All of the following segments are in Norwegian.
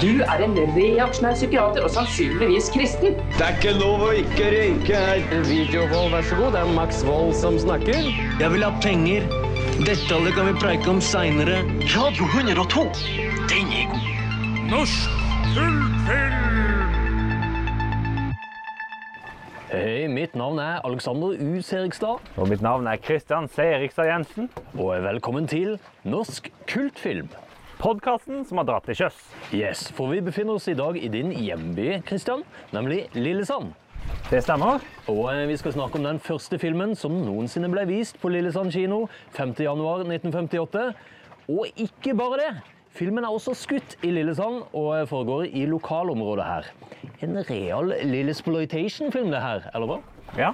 Du er en reaksjonær psykiater og sannsynligvis kristen. Det er ikke lov å ikke røyke her. Videovold, vær så god. Det er Max Vold som snakker. Jeg vil ha penger. Detaljer kan vi preike om seinere. Radio 102. Den er god. Norsk Hei, mitt navn er Alexander U. Serigstad, Og mitt navn er Kristian Serigstad Jensen. og velkommen til Norsk kultfilm. Podkasten som har dratt til sjøs. Yes, for vi befinner oss i dag i din hjemby, Kristian, nemlig Lillesand. Det stemmer. Og eh, vi skal snakke om den første filmen som noensinne ble vist på Lillesand kino 5.1.1958. Og ikke bare det. Filmen er også skutt i Lillesand og foregår i lokalområdet her. En real Lillesploitation-film det her, eller hva? Ja.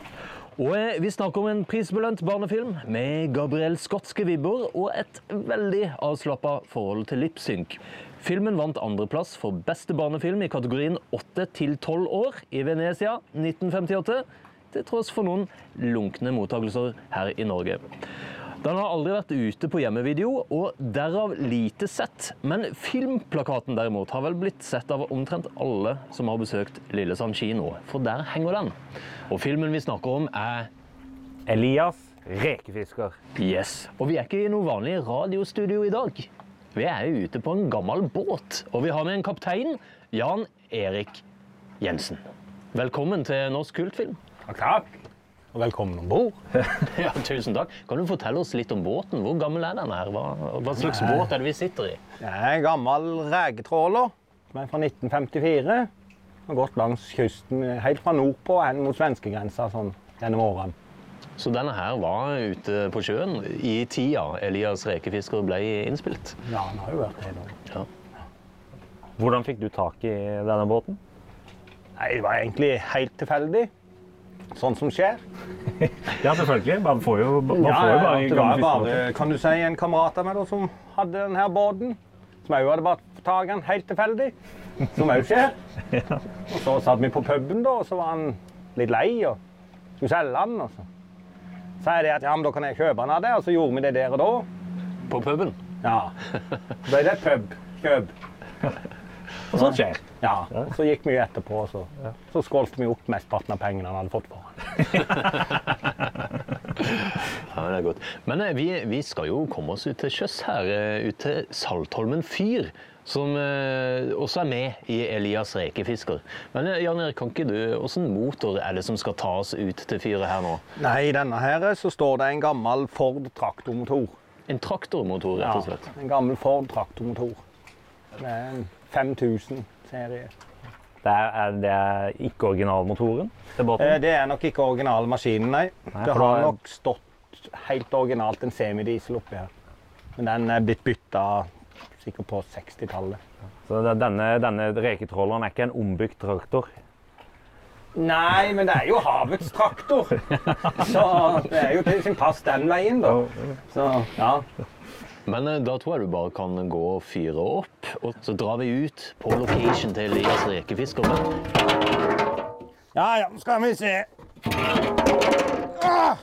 Og eh, vi snakker om en prisbelønt barnefilm med Gabriel Skotske vibber og et veldig avslappa forhold til lipsynk. Filmen vant andreplass for beste barnefilm i kategorien 8 til 12 år i Venezia 1958, til tross for noen lunkne mottakelser her i Norge. Den har aldri vært ute på hjemmevideo, og derav lite sett. Men filmplakaten derimot har vel blitt sett av omtrent alle som har besøkt Lillesand kino, for der henger den. Og filmen vi snakker om er Elias rekefisker. Yes. Og vi er ikke i noe vanlig radiostudio i dag. Vi er jo ute på en gammel båt, og vi har med en kaptein, Jan Erik Jensen. Velkommen til Norsk kultfilm. Takk, takk. Og velkommen om bord. Ja, tusen takk. Kan du fortelle oss litt om båten? Hvor gammel er den her? Hva, hva slags båt er det vi sitter i? Det er en gammel regetråler som er fra 1954. Har gått langs kysten helt fra nordpå hen mot svenskegrensa sånn gjennom årene. Så denne her var ute på sjøen i tida Elias rekefisker ble innspilt. Ja, den har jo vært det nå. Ja. Hvordan fikk du tak i denne båten? Nei, det var egentlig helt tilfeldig. Sånn som skjer. Ja, selvfølgelig. Man får jo, man Ja, får jo ja, bare det var bare, kan du si, en kamerat av meg da, som hadde denne båten. Som òg hadde bare tak den helt tilfeldig. Som òg skjer. Og så satt vi på puben, da, og så var han litt lei og skulle selge den. Og så sa jeg at ja, men da kan jeg kjøpe den av deg, og så gjorde vi det der og da. På puben. Ja. Så ble det pubkjøp. Og sånt skjer. Ja. Så gikk vi jo etterpå, og så, så skålte vi opp mesteparten av pengene han hadde fått for. Ja, det er godt. Men eh, vi, vi skal jo komme oss ut til sjøs her, eh, ut til Saltholmen fyr. Som eh, også er med i Elias rekefisker. Men Jan Erik, kan ikke du, Hvilken motor er det som skal ta oss ut til fyret her nå? Nei, i denne her så står det en gammel Ford traktormotor. En traktormotor, rett og slett. Ja, en gammel Ford traktormotor. Er en 5000-serie. Det er, er, det er ikke originalmotoren til båten. Eh, Det er nok ikke original maskinen, nei. Nei, Det har da- nok stått helt originalt en semidiesel oppi her. Men den er blitt bytta sikkert på 60-tallet. Så denne, denne reketråleren er ikke en ombygd traktor. Nei, men det er jo havets traktor. Så det er jo til sin pass den veien, da. Så ja. Men eh, da tror jeg du bare kan gå og fyre opp, og så drar vi ut på location til Elias rekefisker. Ja, ja, skal vi se. Ah!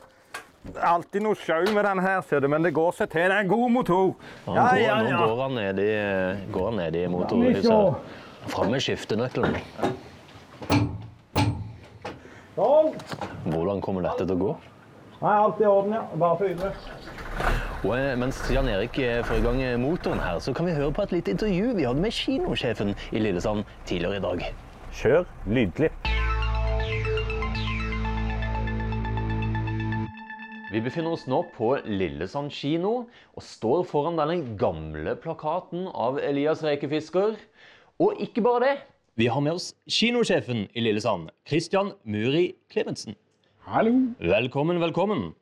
Det er alltid noe sjau med den her, ser du, men det går seg til. Det er en god motor. Ja, Ja, ja, Nå går han ned i, går han ned i motorhuset. se. Fram med skiftenøkkelen. Sånn. Hvordan kommer dette til å gå? Nei, alt i orden, ja. Bare fyre. Og eh, mens Jan Erik eh, får i gang eh, motoren her, så kan vi høre på et lite intervju vi hadde med kinosjefen i Lillesand tidligere i dag. Kjør lydklipp. Vi befinner oss nå på Lillesand kino og står foran denne gamle plakaten av Elias rekefisker. Og ikke bare det. Vi har med oss kinosjefen i Lillesand, Christian Muri Klemetsen. Hallo. Velkommen, velkommen.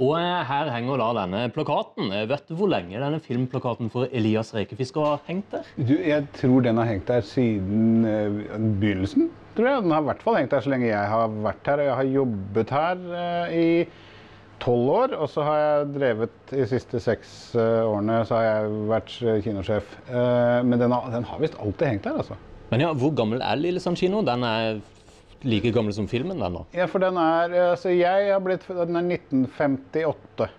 Og eh, her henger da denne plakaten. Eh, Vet du hvor lenge denne filmplakaten for Elias rekefisker har hengt der? Du, jeg tror den har hengt der siden eh, begynnelsen. tror jeg. Den har i hvert fall hengt der så lenge jeg har vært her. og Jeg har jobbet her i tolv år, og så har jeg drevet de siste seks årene så har jeg vært kinosjef. Men den har, den har visst alltid hengt der, altså. Men ja, hvor gammel er Lillesand kino? Den er like gammel som filmen, den da? Ja, for den er altså Jeg har blitt Den er 1958.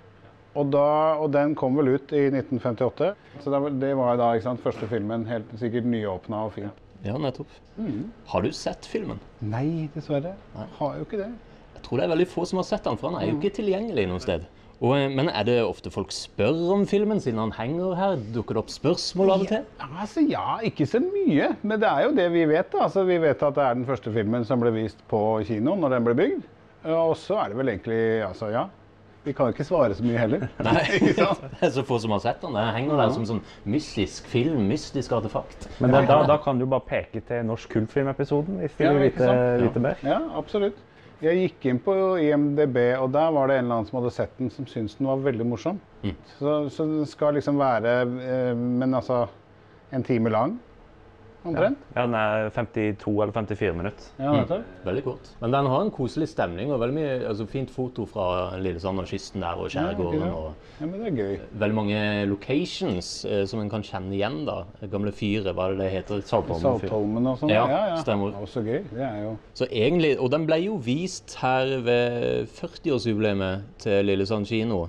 Og, da, og den kom vel ut i 1958. Så det var, da ikke sant, første filmen, helt sikkert nyåpna og fin. Ja, nettopp. Har du sett filmen? Nei, dessverre. Har jo ikke det. Jeg tror det er veldig få som har sett den, for den er jo ikke tilgjengelig noe sted. Og, eh, men er det ofte folk spør om filmen, siden han henger her? Dukker det opp spørsmål av og til? Ja, altså, ja, ikke så mye. Men det er jo det vi vet. da. Altså, vi vet at det er den første filmen som ble vist på kino når den ble bygd. Og så er det vel egentlig Altså, ja. Vi kan jo ikke svare så mye heller. Nei, det er så få som har sett den. Det henger der som sånn mystisk film, mystisk artefakt. Men da, da, da kan du bare peke til Norsk kultfilmepisoden hvis du Ja, vil vite, vite mer. Ja, absolutt. Jeg gikk inn på IMDb, og der var det en eller annen som hadde sett den, som syntes den var veldig morsom. Så, så den skal liksom være eh, Men altså En time lang, omtrent. Ja, Den er 52 eller 54 minutter. Ja, mm. Veldig kort. Men den har en koselig stemning og veldig mye altså, fint foto fra Lillesand og kysten der og skjærgården. Ja, Ja, men det er gøy. veldig mange locations eh, som en kan kjenne igjen. da. Gamle fyret, hva er det det heter? Saltholmen. Saltholmen og sånn. Ja, ja, ja. stemmer. Også gøy. Det er jo Så egentlig, Og den ble jo vist her ved 40-årsjubileet til Lillesand kino.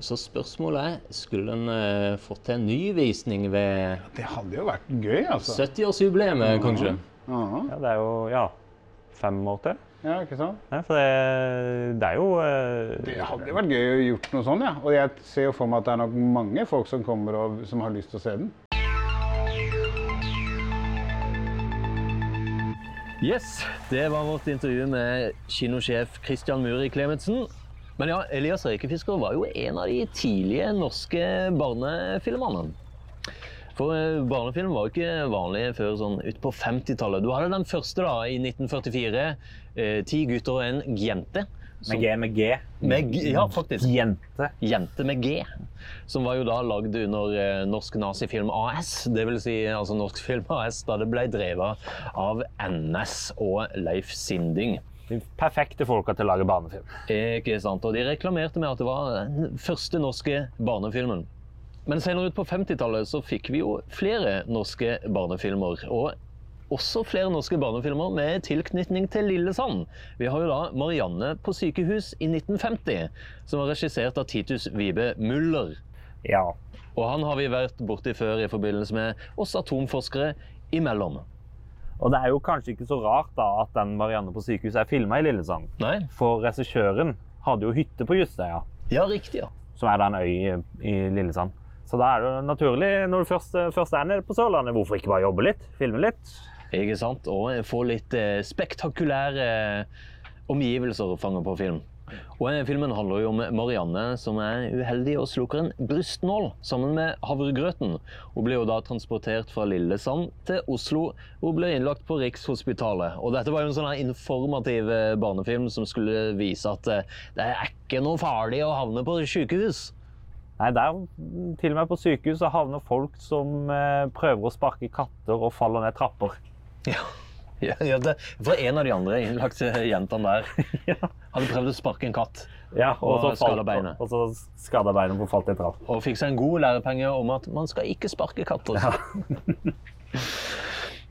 Så spørsmålet er, skulle den eh, fått til en ny visning ved Det hadde jo vært gøy, altså. 70-årsjubileet, kanskje? Ja, ja, det er jo ja, fem år til. ja ikke sant? Nei, for det, det er jo eh, Det hadde jo vært gøy å gjort noe sånn, ja. Og jeg ser jo for meg at det er nok mange folk som kommer og som har lyst til å se den. Yes, det var vårt intervju med kinosjef Christian Muri Klemetsen. Men ja, Elias Røykefisker var jo en av de tidlige norske barnefilmene. For eh, barnefilm var jo ikke vanlig før sånn ut på 50-tallet. Du hadde den første da, i 1944, eh, 'Ti gutter og en jente'. Med G, med G. Med ja, faktisk. Jente. Jente med G, som var jo da lagd under eh, Norsk Nazifilm AS. Det vil si altså Norsk Film AS, da det ble drevet av NS og Leif Sinding. De perfekte folka til å lage barnefilm. Ikke sant? Og de reklamerte med at det var den første norske barnefilmen. Men senere ut på 50-tallet så fikk vi jo flere norske barnefilmer. Og også flere norske barnefilmer med tilknytning til Lillesand. Vi har jo da 'Marianne på sykehus' i 1950, som var regissert av Titus Vibe Muller. Ja. Og han har vi vært borti før i forbindelse med oss atomforskere imellom. Og det er jo kanskje ikke så rart da at den Marianne på sykehuset er filma i Lillesand. Nei? For regissøren hadde jo hytte på Justøya, Ja, riktig, ja. som er da en øy i, i Lillesand. Så da er det jo naturlig, når du først, først er nede på Sørlandet, hvorfor ikke bare jobbe litt? Filme litt? Ikke sant? Og få litt eh, spektakulære omgivelser å fange på film. Og Filmen handler jo om Marianne som er uheldig og slukker en brystnål sammen med havregrøten. Hun blir jo da transportert fra Lillesand til Oslo, og blir innlagt på Rikshospitalet. Og Dette var jo en sånn informativ eh, barnefilm som skulle vise at eh, det er ikke noe farlig å havne på sykehus. Nei, der til og med på sykehus havner folk som eh, prøver å sparke katter og faller ned trapper. Ja, ja, ja det, for en av de andre innlagte jentene der hadde prøvd å sparke en katt. Ja, Og så skadet falt- beinet. Og så skada beinet på falt i trapp. Og fikk seg en god lærepenge om at man skal ikke sparke katter.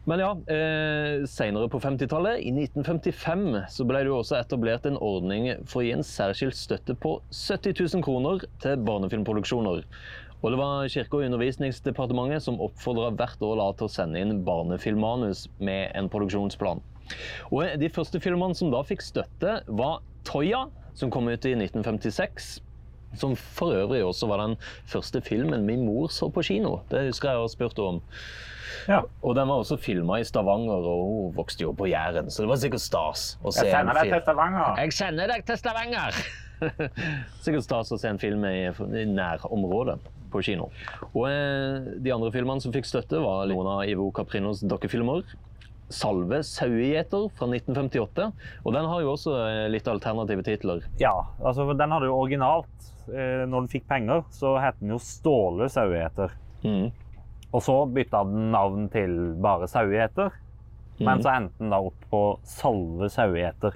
Men ja, eh, senere på 50-tallet, i 1955, så ble det jo også etablert en ordning for å gi en særskilt støtte på 70 000 kroner til barnefilmproduksjoner. Og det var Kirke- og undervisningsdepartementet som oppfordra hvert år til å sende inn barnefilmmanus med en produksjonsplan. Og de første filmene som da fikk støtte, var Toya, som kom ut i 1956. Som for øvrig også var den første filmen min mor så på kino. Det husker jeg har spurt om. Ja. Og den var også filma i Stavanger, og hun vokste jo på Jæren, så det var sikkert stas å se Jeg en sender deg film. til Stavanger. Jeg sender deg til Stavanger! Sikkert stas å se en film i, i nærområdet på kino. Og eh, de andre filmene som fikk støtte, var noen av Ivo Caprinos dokkefilmer. 'Salve sauegjeter' fra 1958. Og den har jo også eh, litt alternative titler. Ja, altså den hadde jo originalt eh, Når den fikk penger, så het den jo Ståle sauegjeter. Mm. Og så bytta den navn til bare sauegjeter. Men så endte den da opp på Salve sauegjeter.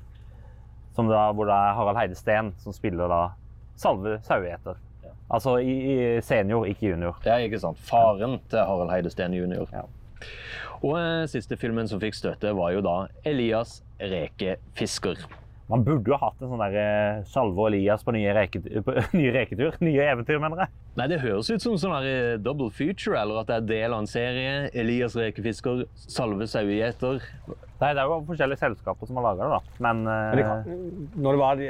Som da, hvor det er Harald Heide Steen som spiller da Salve sauegjeter. Altså i, i senior, ikke junior. Ja, ikke sant. Faren til Harald Heidesteen junior. jr. Ja. Og eh, siste filmen som fikk støtte, var jo da Elias Rekefisker. Man burde jo hatt en sånn der eh, Salve og Elias på nye, reket, på nye reketur. Nye eventyr, mener jeg. Nei, Det høres ut som sånn eh, double feature, eller at det er del av en serie. Elias rekefisker, Salve sauegjeter. Nei, det er jo forskjellige selskaper som har laga det, da. Men, Men det eh, kan, når det var de,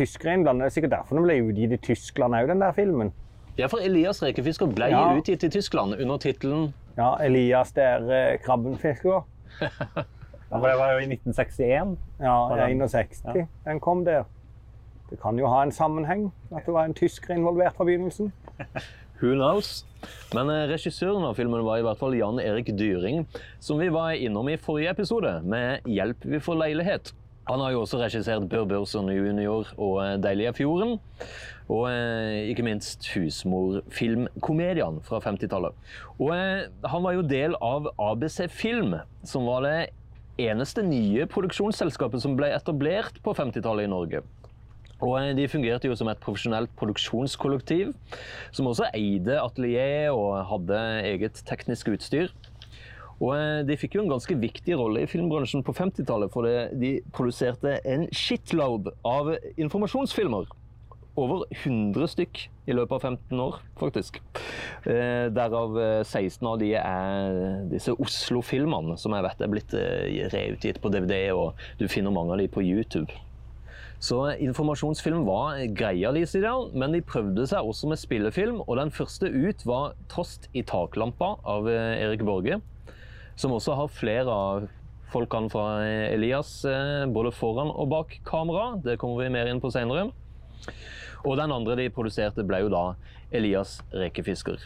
tyskere innblandet, det er sikkert derfor den ble utgitt i Tyskland òg, den der filmen. Ja, for Elias rekefisker ble Ja. utgitt i Tyskland under tittelen Ja, Elias der eh, krabbenfisker. ja, for det var jo i 1961. Ja, Var den- 61. Den kom der. Det kan jo ha en sammenheng, at det var en tysker involvert fra begynnelsen. Who knows? Men eh, regissøren av filmen var i hvert fall Jan Erik Dyring, som vi var innom i forrige episode, med 'Hjelp, vi får leilighet'. Han har jo også regissert Bør Børson junior og eh, 'Deilige fjorden'. Og eh, ikke minst husmorfilmkomediene fra 50-tallet. Og eh, han var jo del av ABC Film, som var det eneste nye produksjonsselskapet som ble etablert på 50-tallet i Norge. Og eh, De fungerte jo som et profesjonelt produksjonskollektiv, som også eide atelier og hadde eget teknisk utstyr. Og eh, De fikk jo en ganske viktig rolle i filmbransjen på 50-tallet, for de produserte en shitload av informasjonsfilmer. Over 100 stykk i løpet av 15 år, faktisk. Eh, derav eh, 16 av de er disse Oslo-filmene, som jeg vet er blitt eh, reutgitt på DVD, og du finner mange av de på YouTube. Så informasjonsfilm var greia deres i dag, men de prøvde seg også med spillefilm, og den første ut var 'Trost i taklampa' av eh, Erik Borge, som også har flere av folkene fra eh, Elias eh, både foran og bak kamera. Det kommer vi mer inn på senere. Og den andre de produserte ble jo da Elias rekefisker.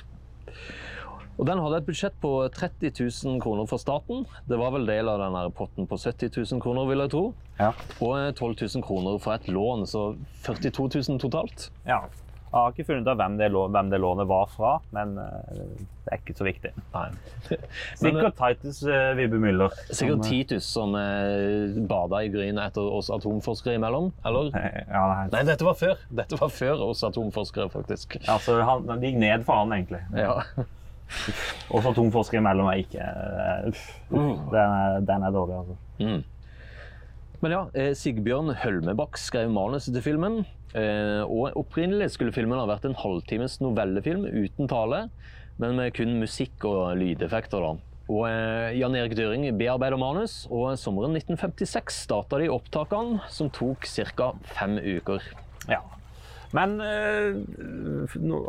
Og Den hadde et budsjett på 30 000 kroner for staten. Det var vel del av den potten på 70 000 kroner, vil jeg tro. Ja. Og eh, 12 000 kroner for et lån, så 42 000 totalt. ja. Jeg har ikke funnet ut hvem det, hvem det lånet var fra, men eh, det er ikke så viktig. Sikkert Titus uh, Vibbe Müller. Sikkert eh, Titus som uh, bada i gryn etter oss atomforskere imellom, eller? Ja, nei. Nei, dette var før. Dette var før oss atomforskere, faktisk. Altså, han, det gikk ned for han, egentlig. Ja. oss atomforskere imellom er ikke uh, Den, er, den er dårlig, altså. Mm. Men ja, eh, Sigbjørn Hølmebakk skrev manuset til filmen. Eh, Og opprinnelig skulle filmen ha vært en halvtimes novellefilm uten tale, men med kun musikk og lydeffekter. da. Og eh, Jan Erik Dyring bearbeider manus, og sommeren 1956 starta de opptakene, som tok ca. fem uker. Ja. Men eh,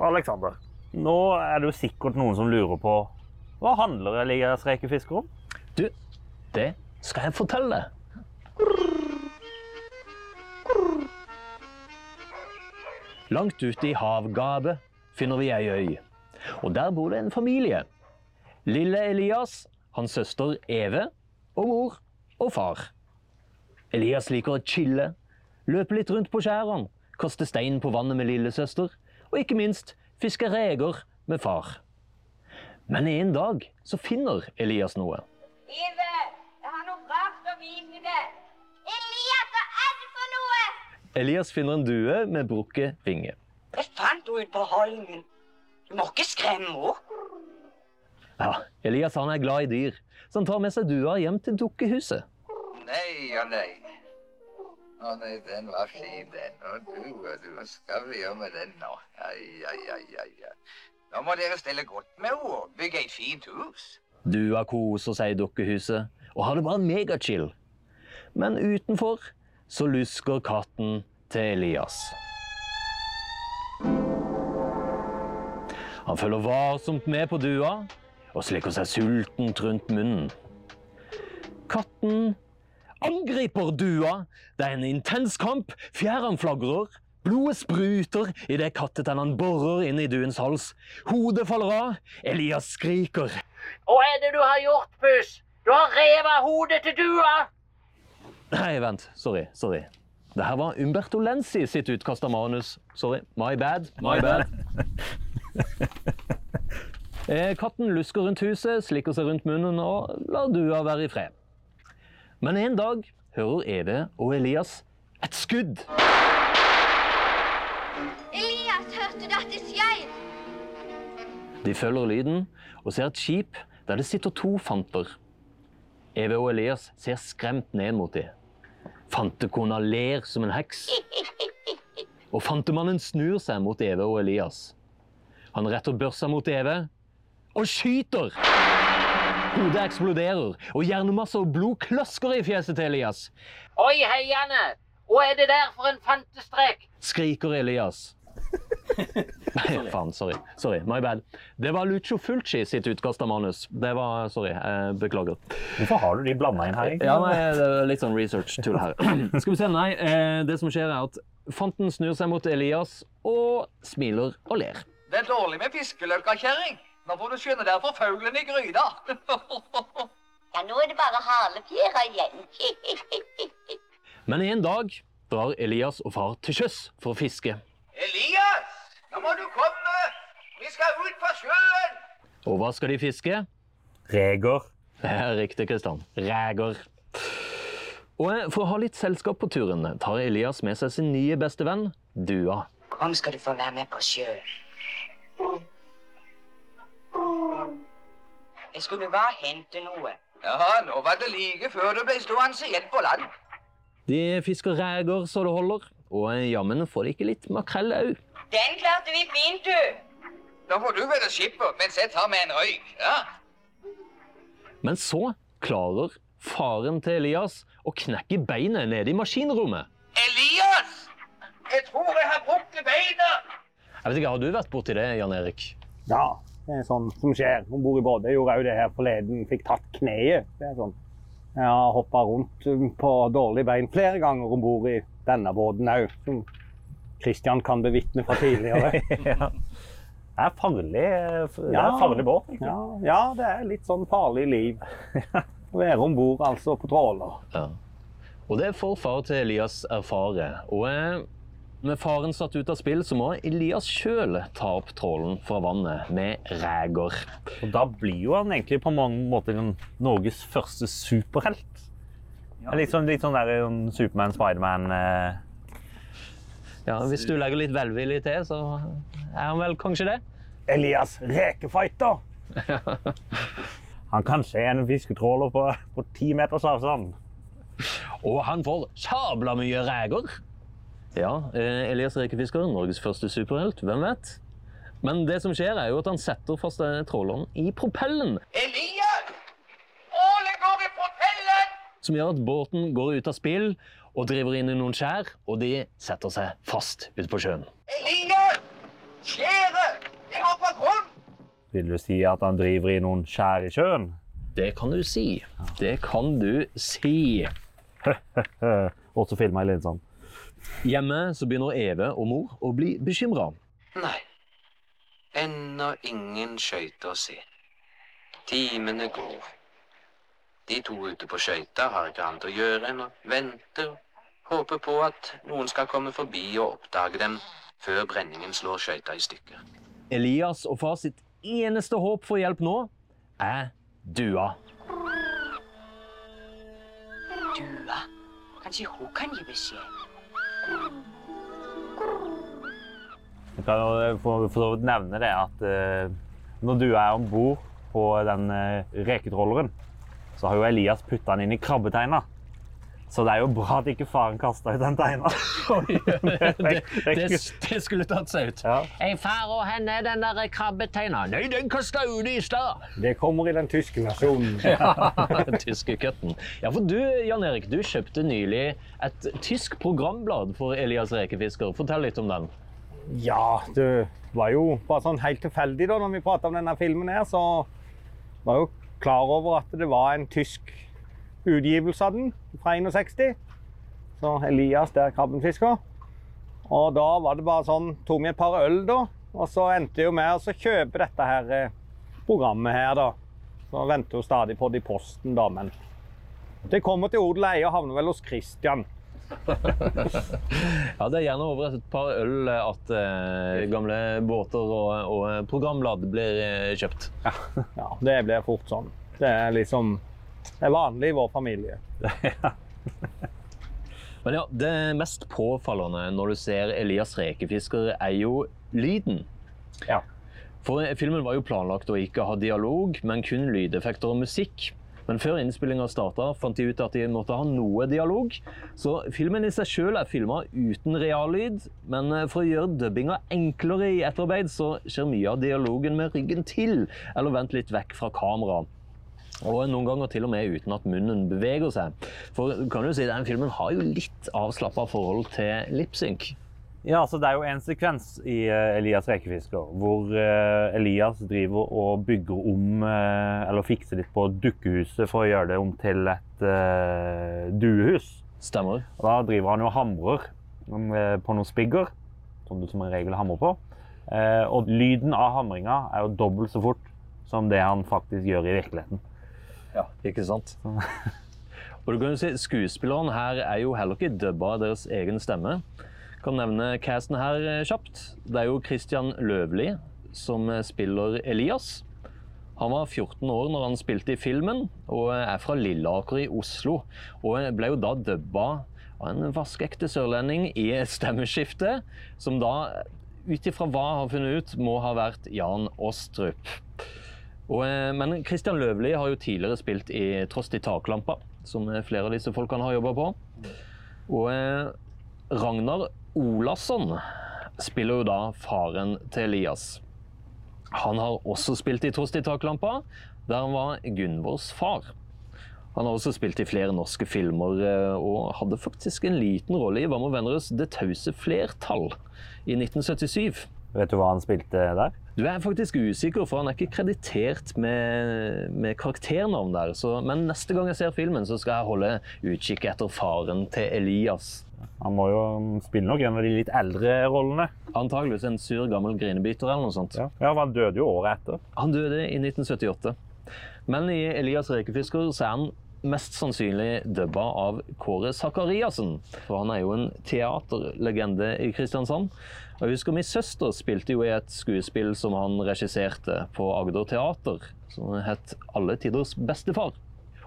Alexander, nå er det jo sikkert noen som lurer på hva handler Elias rekefisker om? Du, det skal jeg fortelle deg. Langt ute i havgapet finner vi ei øy. Og der bor det en familie. Lille Elias, hans søster Eve og mor og far. Elias liker å chille, løpe litt rundt på skjærene, kaste stein på vannet med lillesøster, og ikke minst fiske reker med far. Men en dag så finner Elias noe. Eve, jeg har noe rart å vise deg. Elias finner en due med brukket vinge. Jeg fant henne ute på holmen. Du må ikke skremme henne. Ja, Elias han er glad i dyr, så han tar med seg dua hjem til dukkehuset. Nei og nei. Å nei, den var fin, den. Og du, og du, hva skal vi gjøre med den nå? Ai, ai, ai, ai. ai. Nå må dere stelle godt med henne og bygge et fint hus. Dua koser seg i dukkehuset og har det bare megachill. Men utenfor så lusker katten til Elias. Han følger varsomt med på dua og slikker seg sultent rundt munnen. Katten angriper dua. Det er en intens kamp. Fjærene flagrer. Blodet spruter idet kattetennene borer inn i duens hals. Hodet faller av. Elias skriker. Hva er det du har gjort, Puss? Du har revet hodet til dua! Nei, vent. Sorry. sorry. Det her var Umberto Lenzi sitt utkast av manus. Sorry. My bad. My bad. Eh, Katten lusker rundt huset, slikker seg rundt munnen og lar dua være i fred. Men en dag hører Eve og Elias et skudd. Elias, hørte du at det skjøt? De følger lyden og ser et skip der det sitter to fanter. Eve og Elias ser skremt ned mot dem. Fantekona ler som en heks. Og fantemannen snur seg mot Eve og Elias. Han retter børsa mot Eve og skyter! Hodet eksploderer, og hjernemasse og blod klasker i fjeset til Elias. Oi, heiane! Hva er det der for en fantestrek? Skriker Elias. Faen, sorry. Sorry, My bad. Det var Lucio Fulci sitt utkast av manus. Det var, Sorry, jeg beklager. Hvorfor har du de blanda inn her? egentlig? Ja, nei, det er litt sånn research-tull her. Skal vi se, nei. eh, Det som skjer, er at fanten snur seg mot Elias og smiler og ler. Det er dårlig med fiskeløkka, kjerring. Nå får du skynde deg for fuglen i gryta. Ja, nå er det bare halefjæra igjen. Men en dag drar Elias og far til sjøs for å fiske. Elias, nå må du komme. Vi skal ut på sjøen. Og hva skal de fiske? Reger. Det er riktig, Kristian. Reger. Og for å ha litt selskap på turen tar Elias med seg sin nye beste venn, Dua. Kom skal du få være med på sjøen. Jeg skulle bare hente noe. Ja, nå var det like før du ble stående igjen på land. De fisker reger, så det holder, og jammen får de ikke litt makrell òg. Den klarte vi fint, du. Nå får du være skipper mens jeg tar med en røyk. Ja? Men så klarer faren til Elias å knekke beinet nede i maskinrommet. Elias! Jeg tror jeg har brukket beinet. Jeg vet ikke, Har du vært borti det, Jan Erik? Ja, det er sånn som skjer om bord i båt. Jeg gjorde òg det her forleden. Fikk tatt kneet. Det er sånn. Jeg har hoppa rundt på dårlige bein flere ganger om bord i denne båten òg, som Christian kan bevitne fra tidligere. ja. Det er farlig, det er farlig båt. Ja, ja, det er litt sånn farlig liv å være om bord altså, på tråler. Ja. Og det får far til Elias erfare. Og eh, med faren satt ut av spill, så må Elias sjøl ta opp trålen fra vannet med reger. Og da blir jo han egentlig på mange måter Norges første superhelt. Litt sånn, litt sånn der Superman, Spiderman eh. Ja, hvis du legger litt velvillig til, så er han vel kanskje det? Elias rekefighter! Han kan se en fisketråler på, på ti meters avstand. Og han får sabla mye reker! Ja, eh, Elias Rekefisker, Norges første superhelt, hvem vet? Men det som skjer, er jo at han setter fast eh, tråleren i propellen, Elias! Ålen går i propellen! som gjør at båten går ut av spill og driver inn i noen skjær, og de setter seg fast ute på sjøen. Elias! Skjæret! Jeg har fått grunn! Vil du si at han driver i noen skjær i sjøen? Det kan du si. Det kan du si. Og så filma jeg litt sånn. Hjemme så begynner Eve og mor å bli bekymra. Nei, ennå ingen skøyter å se. Timene går. De to ute på skøyta har ikke annet å gjøre enn å vente og håpe på at noen skal komme forbi og oppdage dem før brenningen slår skøyta i stykker. Elias og far sitt eneste håp for hjelp nå er Dua. Dua. Kanskje hun kan gi beskjed. Jeg kan for så vidt nevne det at eh, når du er om bord på den reketrolleren, reketråleren, så har jo Elias putta den inn i krabbeteina. Så det er jo bra at ikke faren kasta ut den teina. det, det, det skulle tatt seg ut. Ja. Ei far, og er den der krabbeteina? Nei, den kasta ut i stad. Det kommer i den tyske versjonen. Den tyske køtten. Ja, for du, Jan Erik, du kjøpte nylig et tysk programblad for Elias Rekefisker. Fortell litt om den. Ja, det var jo bare sånn helt tilfeldig da når vi pratet om denne filmen her, så var jeg jo klar over at det var en tysk utgivelse av den fra 61. Så Elias der krabbenfisker. Og da var det bare sånn, tok vi et par øl da, og så endte jo med å kjøpe dette her eh, programmet her da. Så venter jo stadig på det i posten da, men det kommer til odel og eie og havner vel hos Christian. Ja, Det er gjerne over et par øl at eh, gamle båter og, og programblad blir eh, kjøpt. Ja, det blir fort sånn. Det er liksom det er vanlig i vår familie. Men ja, det mest påfallende når du ser Elias Rekefisker, er jo lyden. Ja. For filmen var jo planlagt å ikke ha dialog, men kun lydeffekter og musikk. Men før innspillinga starta, fant de ut at de måtte ha noe dialog. Så filmen i seg sjøl er filma uten reallyd, men eh, for å gjøre dubbinga enklere i etterarbeid, så skjer mye av dialogen med ryggen til, eller vent litt vekk fra kamera. Og noen ganger til og med uten at munnen beveger seg. For kan du si, den filmen har jo litt avslappa forhold til lipsync. Ja, altså Det er jo en sekvens i uh, Elias rekefisker hvor uh, Elias driver og bygger om uh, Eller fikser litt på dukkehuset for å gjøre det om til et eh, duehus. Stemmer. Og Da driver han og hamrer på noen spigger, som du som en regel hamrer på. Og lyden av hamringa er jo dobbelt så fort som det han faktisk gjør i virkeligheten. Ja, ikke sant? Og du kan jo si, Skuespillerne her er jo heller ikke dubba av deres egen stemme. Kan nevne casten her eh, kjapt. Det er jo Christian Løvli som eh, spiller Elias. Han var 14 år når han spilte i filmen, og er fra Lilleaker i Oslo. Og ble jo da dubba av en vaskeekte sørlending i et stemmeskifte, som da, ut ifra hva jeg har funnet ut, må ha vært Jan Ostrup. Og, eh, men Christian Løvli har jo tidligere spilt i Trost i taklampa, som eh, flere av disse folkene har jobba på. Og eh, Ragnar Olasson spiller jo da faren til Elias. Han har også spilt i Trost i taklampa, der han var Gunvors far. Han har også spilt i flere norske filmer, og hadde faktisk en liten rolle i Hva med venneres Det tause flertall i 1977. Vet du hva han spilte der? Du er faktisk usikker, for han er ikke kreditert med, med karakternavn der. Så, men neste gang jeg ser filmen, så skal jeg holde utkikk etter faren til Elias. Han må jo spille nok en av de litt eldre rollene. Antageligvis en sur, gammel grinebiter eller noe sånt. Ja, ja Han døde jo året etter. Han døde i 1978. Men i Elias rekefisker så er han mest sannsynlig dubba av Kåre Sakariassen. For han er jo en teaterlegende i Kristiansand. Jeg husker Min søster spilte jo i et skuespill som han regisserte på Agder Teater, som het 'Alle tiders bestefar'.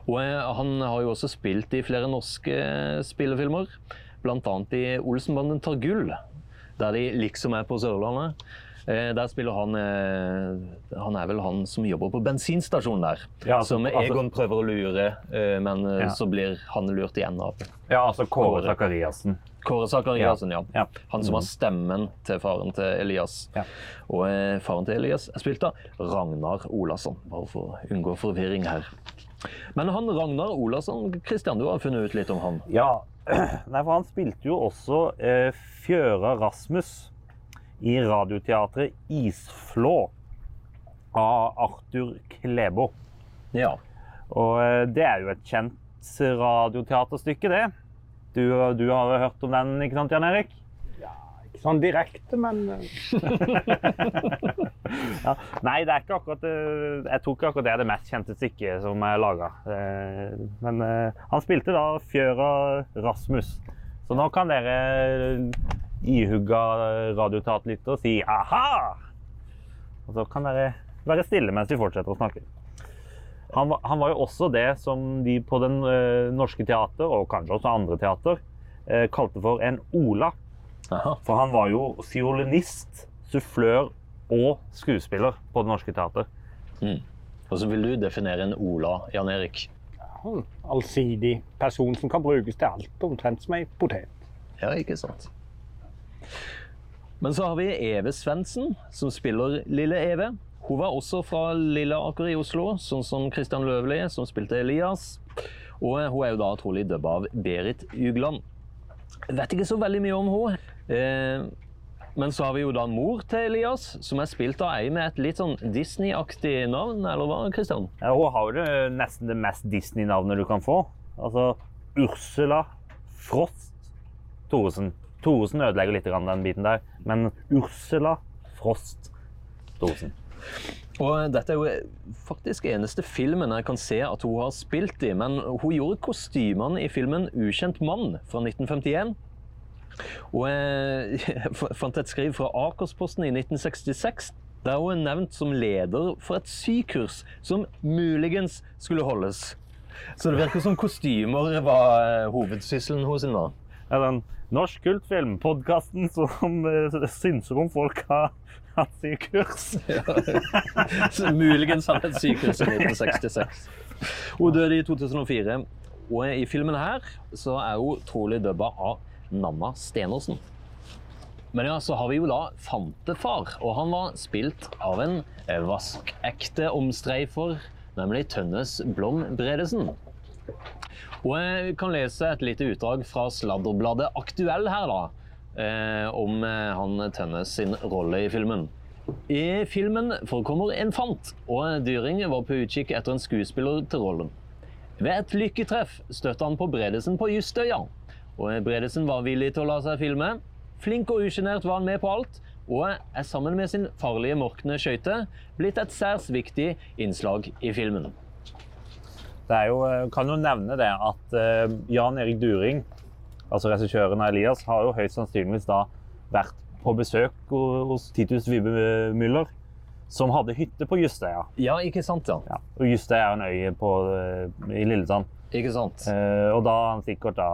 Og han har jo også spilt i flere norske spillefilmer, bl.a. i 'Olsenbanden tar gull', der de liksom er på Sørlandet. Eh, Der spiller han eh, Han er vel han som jobber på bensinstasjonen der. Ja, altså- som altså- Egon prøver å lure, eh, men Ja. så blir han lurt igjen av Ja, altså Kåre. Sakariassen. Kåre Sakariassen, ja. Ja. Han som har stemmen til faren til Elias. Ja. Og faren til Elias er spilt av Ragnar Olasson, bare for å unngå forvirring her. Men han Ragnar Olasson, Kristian, du har funnet ut litt om han. Ja, Nei, for han spilte jo også eh, Fjøra Rasmus i radioteatret Isflå av Arthur Klebo. Ja. Og eh, det er jo et kjent radioteaterstykke, det. Du, du har hørt om den, ikke sant, Jan Erik? Ja, Ikke sånn direkte, men eh, Ja. Nei, det er ikke akkurat eh, Jeg tror ikke akkurat det er det mest kjente stykket som er laga. Men han spilte da Fjøra Rasmus. Så nå kan dere ihugga og si aha! Og så kan dere være stille mens vi fortsetter å snakke. Han var, han var jo også det som de på Den eh, norske teater, og kanskje også andre teater, eh, kalte for en Ola. Aha. For han var jo fiolinist, sufflør og skuespiller på Det Norske Teater. Og så vil du definere en Ola, Jan Erik. en allsidig person som kan brukes til alt, omtrent som ei potet. Ja, ikke sant. Men så har vi Eve Svendsen, som spiller Lille Eve. Hun var også fra Lilleaker i Oslo, sånn som Christian Løvli, som spilte Elias. Og hun er jo da trolig dubba av Berit Ugland. Vet ikke så veldig mye om henne. Eh, men så har vi jo da mor til Elias, som er spilt av ei med et litt sånn Disney-aktig navn, eller hva, Christian? Ja, hun har jo nesten det mest Disney-navnet du kan få. Altså Ursula Frost Thoresen. Thoresen ødelegger litt den biten der, men Ursula Frost Thoresen. Og dette er jo faktisk eneste filmen jeg kan se at hun har spilt i, men hun gjorde kostymene i filmen 'Ukjent mann' fra 1951. Og jeg fant et skriv fra Akersposten i 1966, der hun er nevnt som leder for et sykurs som muligens skulle holdes. Så det virker som kostymer var eh, hovedsysselen hos henne. Ja, den Norsk kultfilm, podkasten som eh, synser om folk har hatt sykurs. ja. muligens hadde et sykehus i 1966. Hun døde i 2004. Og i filmen her så er hun trolig dubba av Nanna Stenersen. Men ja, så har vi jo da Fantefar, og han var spilt av en vaskekte omstreifer, nemlig Tønnes Blom Bredesen. Og jeg kan lese et lite utdrag fra sladderbladet Aktuell her, da. Eh, om eh, han Tønnes sin rolle i filmen. I filmen forekommer en fant, og Dyring var på utkikk etter en skuespiller til rollen. Ved et lykketreff støtte han på Bredesen på Justøya. Og Bredesen var villig til å la seg filme. Flink og usjenert var han med på alt, og er sammen med sin farlige morkne skøyte blitt et særs viktig innslag i filmen. Det er jo, eh, kan jo nevne det at eh, Jan Erik During, altså regissøren av Elias, har jo høyst sannsynligvis da vært på besøk hos Titus Vibe Müller, som hadde hytte på Justøya. Ja, ikke sant, ja. Ja, og Justøya er en øy på, eh, i Lillesand. Ikke sant? Eh, og da han sikkert da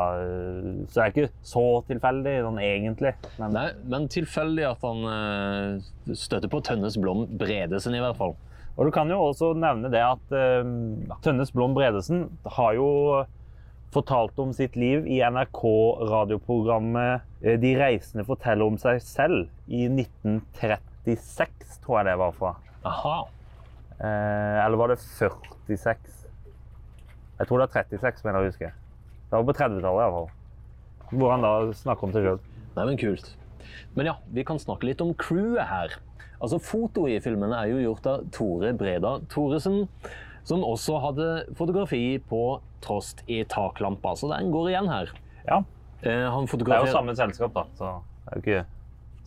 Så det er ikke så tilfeldig sånn egentlig. Men Nei, men tilfeldig at han eh, støtter på Tønnes Blom Bredesen, i hvert fall. Og du kan jo også nevne det at uh, Tønnes Blom Bredesen har jo fortalt om sitt liv i NRK-radioprogrammet eh, De reisende forteller om seg selv i 1936, tror jeg det var fra. Aha. Eh, eller var det 46? Jeg tror det er 36, mener jeg å huske. Det var på 30-tallet iallfall. Hvor han da snakker om seg sjøl. Nei, men kult. Men ja, vi kan snakke litt om crewet her. Altså, Fotoet i filmen er jo gjort av Tore Breda Thoresen, som også hadde fotografi på Trost i taklampa, så den går igjen her. Ja. Eh, han Det er jo samme selskap, da, så det er jo ikke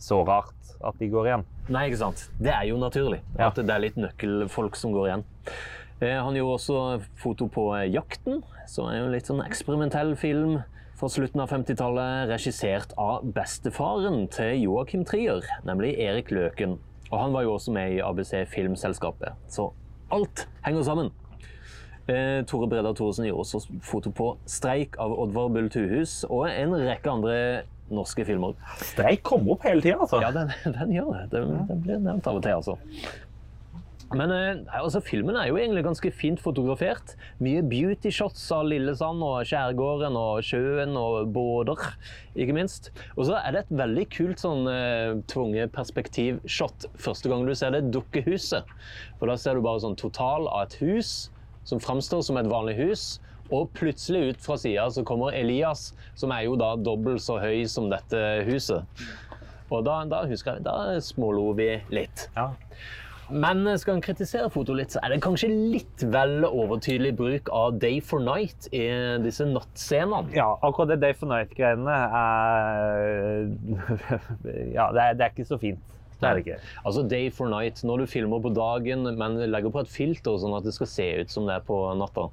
så rart at de går igjen. Nei, ikke sant. Det er jo naturlig Ja. at det er litt nøkkelfolk som går igjen. Eh, Han gjorde også foto på eh, Jakten, som er jo en litt sånn eksperimentell film fra slutten av 50-tallet, regissert av bestefaren til Joakim Trier, nemlig Erik Løken. Og han var jo også med i ABC Filmselskapet, så alt henger sammen. Eh, Tore Breda Thoresen gjorde også foto på Streik av Oddvar Bull Tuhus og en rekke andre norske filmer. Streik kommer opp hele tida, altså. Ja, den, den gjør det. Den, den blir nevnt av og til, altså. Men eh, altså, filmen er jo egentlig ganske fint fotografert. Mye beauty shots av Lillesand og skjærgården og sjøen og båter, ikke minst. Og så er det et veldig kult sånn eh, tvunget perspektivshot første gang du ser det dukkehuset. For da ser du bare sånn total av et hus som framstår som et vanlig hus. Og plutselig ut fra sida så kommer Elias, som er jo da dobbelt så høy som dette huset. Og da, da husker jeg, da smålo vi litt. Ja. Men skal en kritisere fotoet litt, så er det kanskje litt vel overtydelig bruk av Day for Night i disse nattscenene. Ja, akkurat det Day for Night-greiene er Ja, det er, det er ikke så fint. Det er det ikke. Altså Day for Night, når du filmer på dagen, men legger på et filter sånn at det skal se ut som det er på natta.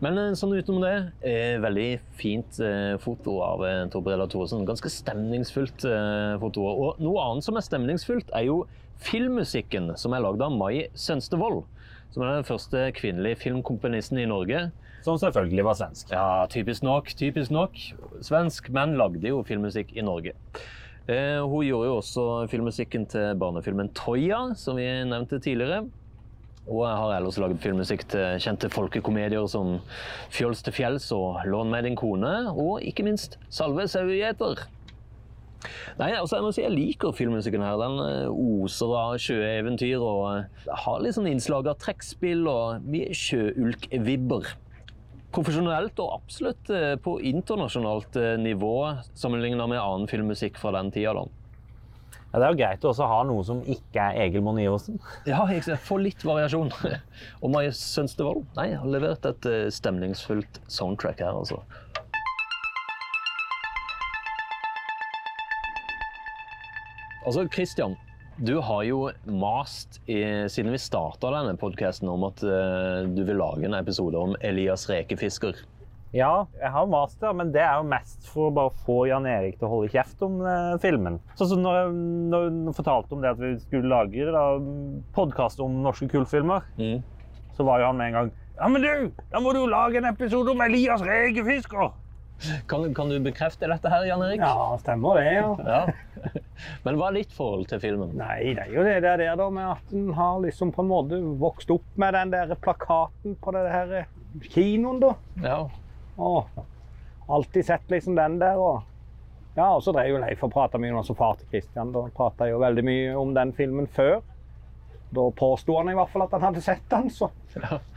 Men eh, sånn utenom det, eh, veldig fint eh, foto av eh, Tor Thoresen. Ganske stemningsfullt eh, foto. Og noe annet som er stemningsfullt, er jo filmmusikken som er lagd av Mai Sønstevold. Som er den første kvinnelige filmkomponisten i Norge. Som selvfølgelig var svensk. Ja, typisk nok. Typisk nok. Svensk, men lagde jo filmmusikk i Norge. Eh, hun gjorde jo også filmmusikken til barnefilmen Toya, som vi nevnte tidligere. Og jeg har ellers laget filmmusikk til kjente folkekomedier som Fjols til fjells og Lån meg din kone, og ikke minst Salve sauegjeter. Nei, altså jeg må si jeg liker filmmusikken her. Den eh, oser av sjøeventyr og eh, har litt sånn innslag av trekkspill og mye sjøulk-vibber. Profesjonelt og absolutt eh, på internasjonalt nivå sammenlignet med annen filmmusikk fra den tida. da. Ja, det er jo greit å også ha noe som ikke er Egil Monn Iversen. Ja, jeg får litt variasjon. Og Mai Sønstevold nei, har levert et stemningsfullt soundtrack her, altså. Altså, Christian, du har jo mast i, siden vi starta denne podkasten om at uh, du vil lage en episode om Elias rekefisker. Ja, jeg har mast, ja, men det er jo mest for å bare få Jan Erik til å holde kjeft om eh, filmen. Sånn som når, når når fortalte om det at vi skulle lage podkast om norske kultfilmer, så var jo han med en gang Ja, men du, da må du lage en episode om Elias rekefisker! Kan, kan du bekrefte dette her, Jan Erik? Ja, stemmer det, ja. Ja. Men hva er ditt forhold til filmen? Nei, det er jo det der, der da, med at en har liksom på en måte vokst opp med den der plakaten på det her kinoen, da. Ja. Og alltid sett liksom den der. og ja, og så drev jo Leif og prata mye med også far til Kristian. Da prata jo veldig mye om den filmen før. Da påsto han i hvert fall at han hadde sett den, så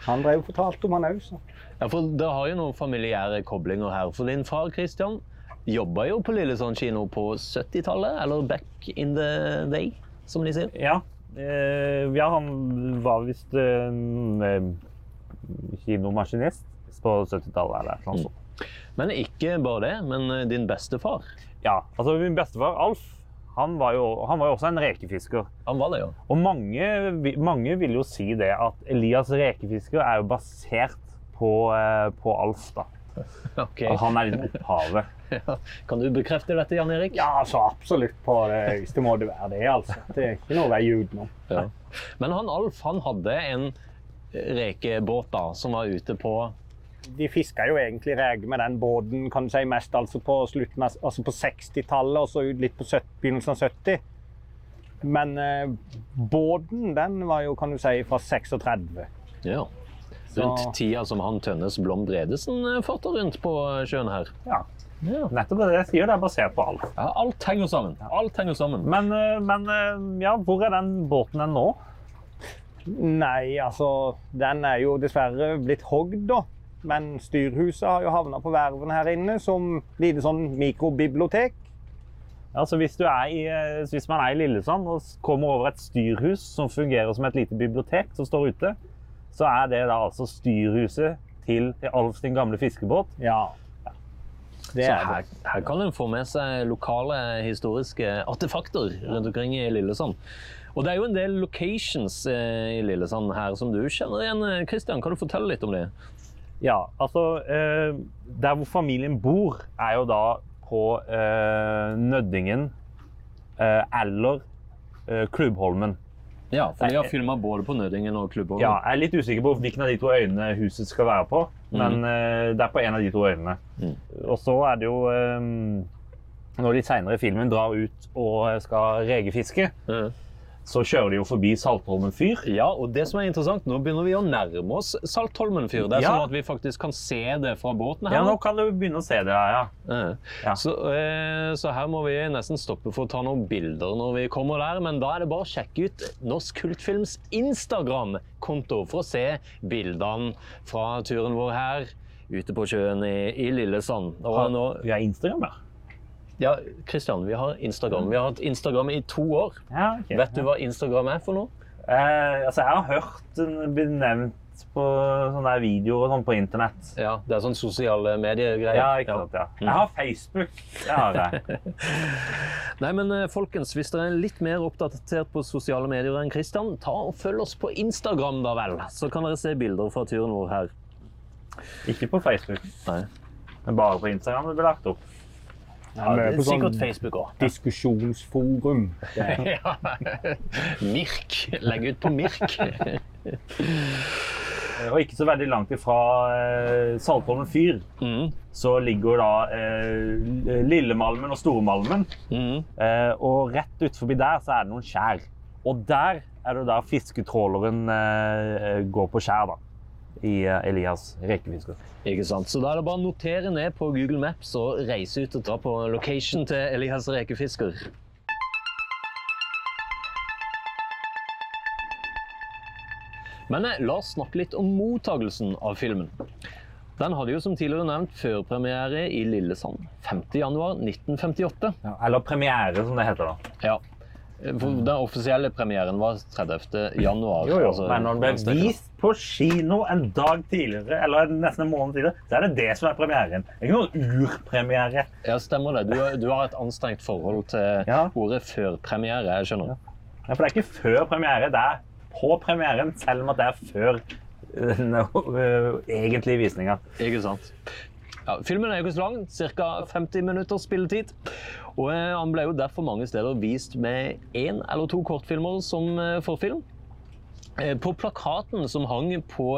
han drev og fortalte om han òg, så. Ja, for Det har jo noen familiære koblinger her. For din far Christian jobba jo på Lillesand kino på 70-tallet, eller back in the day, som de sier. Ja. Eh, ja, han var visst en eh, kinomaskinist på 70-tallet eller noe sånt. Men ikke bare det, men eh, din bestefar. Ja, altså min bestefar Alf, han var jo, han var jo også en rekefisker. Han var det, jo. Og mange, mange vil jo si det at Elias rekefisker er jo basert på, på Alf, da. Ok. Og han er litt opphavet. Ja. Kan du bekrefte dette, Jan Erik? Ja, så absolutt på det høyeste må det være det, altså. Det er ikke noe vei utenom. Ja. Men han Alf han hadde en rekebåt da, som var ute på De fiska jo egentlig reker med den båten kan du si, mest altså på, slutten altså på 60-tallet og så litt på 70 begynnelsen av 70. Men eh, båten den var jo kan du si fra 36. Ja. Rundt tida som han Tønnes Blom Bredesen eh, farta rundt på sjøen her. Ja. Nettopp det jeg sier, det er basert på alt. Ja, alt henger sammen. Alt henger sammen. Men, eh, men eh, ja, hvor er den båten den nå? Nei, altså Den er jo dessverre blitt hogd, da. Men styrhuset har jo havna på verven her inne som lite sånn mikrobibliotek. Altså hvis, du er i, eh, hvis man er i Lillesand og kommer over et styrhus som fungerer som et lite bibliotek som står ute, så er det da altså styrhuset til Alf sin gamle fiskebåt. Ja. Det Så er her, her kan en få med seg lokale historiske artefakter rundt omkring i Lillesand. Og det er jo en del locations eh, i Lillesand her som du kjenner igjen. Kristian, kan du fortelle litt om det? Ja, altså eh, Der hvor familien bor, er jo da på eh, Nøddingen eh, eller eh, Klubbholmen. Ja, for de har filma både på Nødingen og Klubbholmen. Ja, jeg er litt usikker på hvilken av de to øynene huset skal være på, men mm. det er på en av de to øynene. Mm. Og så er det jo um, Når de senere i filmen drar ut og skal regefiske, så kjører de jo forbi Saltholmen fyr. Ja, og det som er interessant, nå begynner vi å nærme oss Saltholmen fyr. Det er Ja. sånn at vi faktisk kan se det fra båten her. Ja, nå kan du begynne å se det her, ja. Ja. Så, eh, så her må vi nesten stoppe for å ta noen bilder når vi kommer der. Men da er det bare å sjekke ut Norsk Kultfilms Instagram-konto for å se bildene fra turen vår her ute på sjøen i, i Lillesand. Og nå, vi har Instagram, ja? Ja, Kristian, vi har Instagram. Vi har hatt Instagram i to år. Ja, okay, Vet du hva Instagram er for noe? Eh, altså, jeg har hørt den bli nevnt på sånne videoer og sånn på internett. Ja, det er sånn sosiale medier-greier. Ja, ikke sant, ja. Jeg har Facebook. Jeg har det. Nei, men eh, folkens, hvis dere er litt mer oppdatert på sosiale medier enn Kristian, ta og følg oss på Instagram, da vel. Så kan dere se bilder fra turen vår her. Ikke på Facebook. Nei. Men bare på Instagram det blir lagt opp. Ja, det er på sånn sikkert Facebook òg. Diskusjonsforum. Ja. Mirk. Legg ut på Mirk. Og ikke så veldig langt ifra eh, Saltholmen fyr så ligger da eh, Lillemalmen og Stormalmen. Eh, og rett ut forbi der så er det noen skjær. Og der er det der fisketråleren eh, går på skjær, da. I eh, Elias rekefisker. Ikke sant? Så da er det bare å notere ned på Google Maps og reise ut og dra på location til Elias rekefisker. Men eh, la oss snakke litt om mottagelsen av filmen. Den hadde jo som tidligere nevnt førpremiere i Lillesand 5.1.1958. Ja, eller premiere, som det heter da. Ja. For Den offisielle premieren var 30. januar. Jo, jo. altså Men når den ble vist på kino en dag tidligere, eller nesten en måned tidligere, så er det det som er premieren. Det er ikke noen urpremiere. Ja, stemmer det. Du, du har et anstrengt forhold til ordet førpremiere. Jeg skjønner. Ja, for det er ikke før premiere, det er på premieren, selv om at det er før den no, øh, egentlige visninger. Ikke sant. Ja, filmen er jo ikke så lang, ca. 50 minutters spilletid. Og eh, han ble jo derfor mange steder vist med én eller to kortfilmer som eh, forfilm. Eh, På plakaten som hang på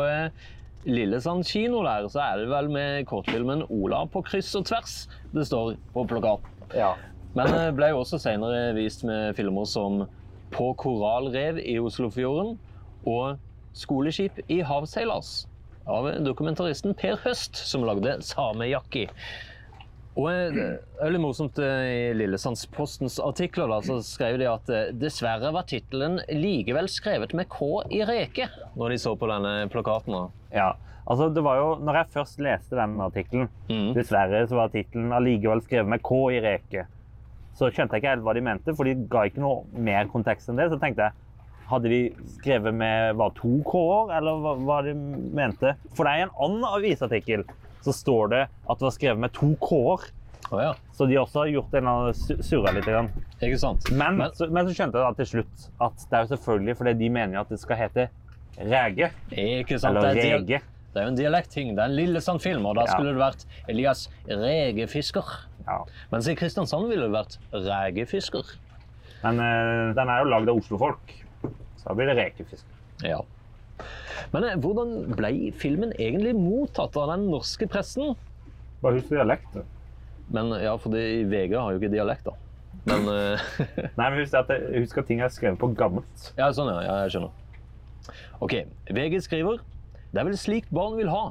Lillesand kino der, så er det vel med kortfilmen 'Ola på kryss og tvers' det står på plakaten. Ja. Men det ble jo også senere vist med filmer som På korallrev i Oslofjorden og Skoleskip i havseilas av dokumentaristen Per Høst, som lagde Samejakki. Og eh, det er litt morsomt eh, I Lillesandspostens artikler da, så skrev de at eh, dessverre var tittelen likevel skrevet med K i reke, når de så på denne plakaten. da. Ja, altså det var jo, når jeg først leste den artikkelen, Mm. dessverre så var tittelen allikevel skrevet med K i reke. Så skjønte jeg ikke helt hva de mente, for de ga ikke noe mer kontekst enn det. Så tenkte jeg, hadde de skrevet med var to K-er, eller hva, hva de mente? For det er i en annen avisartikkel så står det at det var skrevet med to K-er. Oh, ja. Så de også har gjort en surra litt. Grann. Ikke sant? Men, Men- så, men så skjønte jeg da til slutt at det er jo selvfølgelig fordi de mener at det skal hete Rege. Ikke sant? Eller er Rege. det er jo en dialektting. Det er en Lillesand-film, og da Ja. skulle det vært Elias Regefisker. Ja. Mens i Kristiansand ville det vært Regefisker. Men øh, den er jo lagd av Oslo-folk, så da blir det rekefisk. Ja. Men eh, hvordan ble filmen egentlig mottatt av den norske pressen? Bare husk dialekten. Men ja, fordi VG har jo ikke dialekt, da. Men eh, Nei, men husk at, jeg, husk at ting er skrevet på gammelt. Ja, sånn ja. ja. Jeg skjønner. OK. VG skriver Det er vel slikt barn vil ha.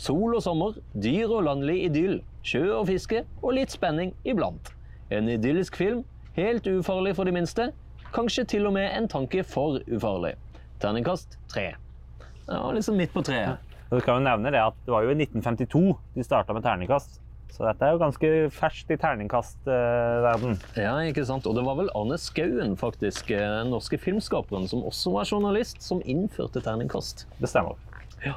Sol og sommer, dyr og landlig idyll, sjø og fiske og litt spenning iblant. En idyllisk film, helt ufarlig for de minste. Kanskje til og med en tanke for ufarlig. Terningkast tre. Ja, liksom midt på treet. Du kan jo nevne det at det var jo i 1952 de starta med terningkast. Så dette er jo ganske ferskt i terningkastverden. Ja, ikke sant? Og det var vel Arne Skauen, faktisk, eh, den norske filmskaperen, som også var journalist, som innførte terningkast. det stemmer. Ja.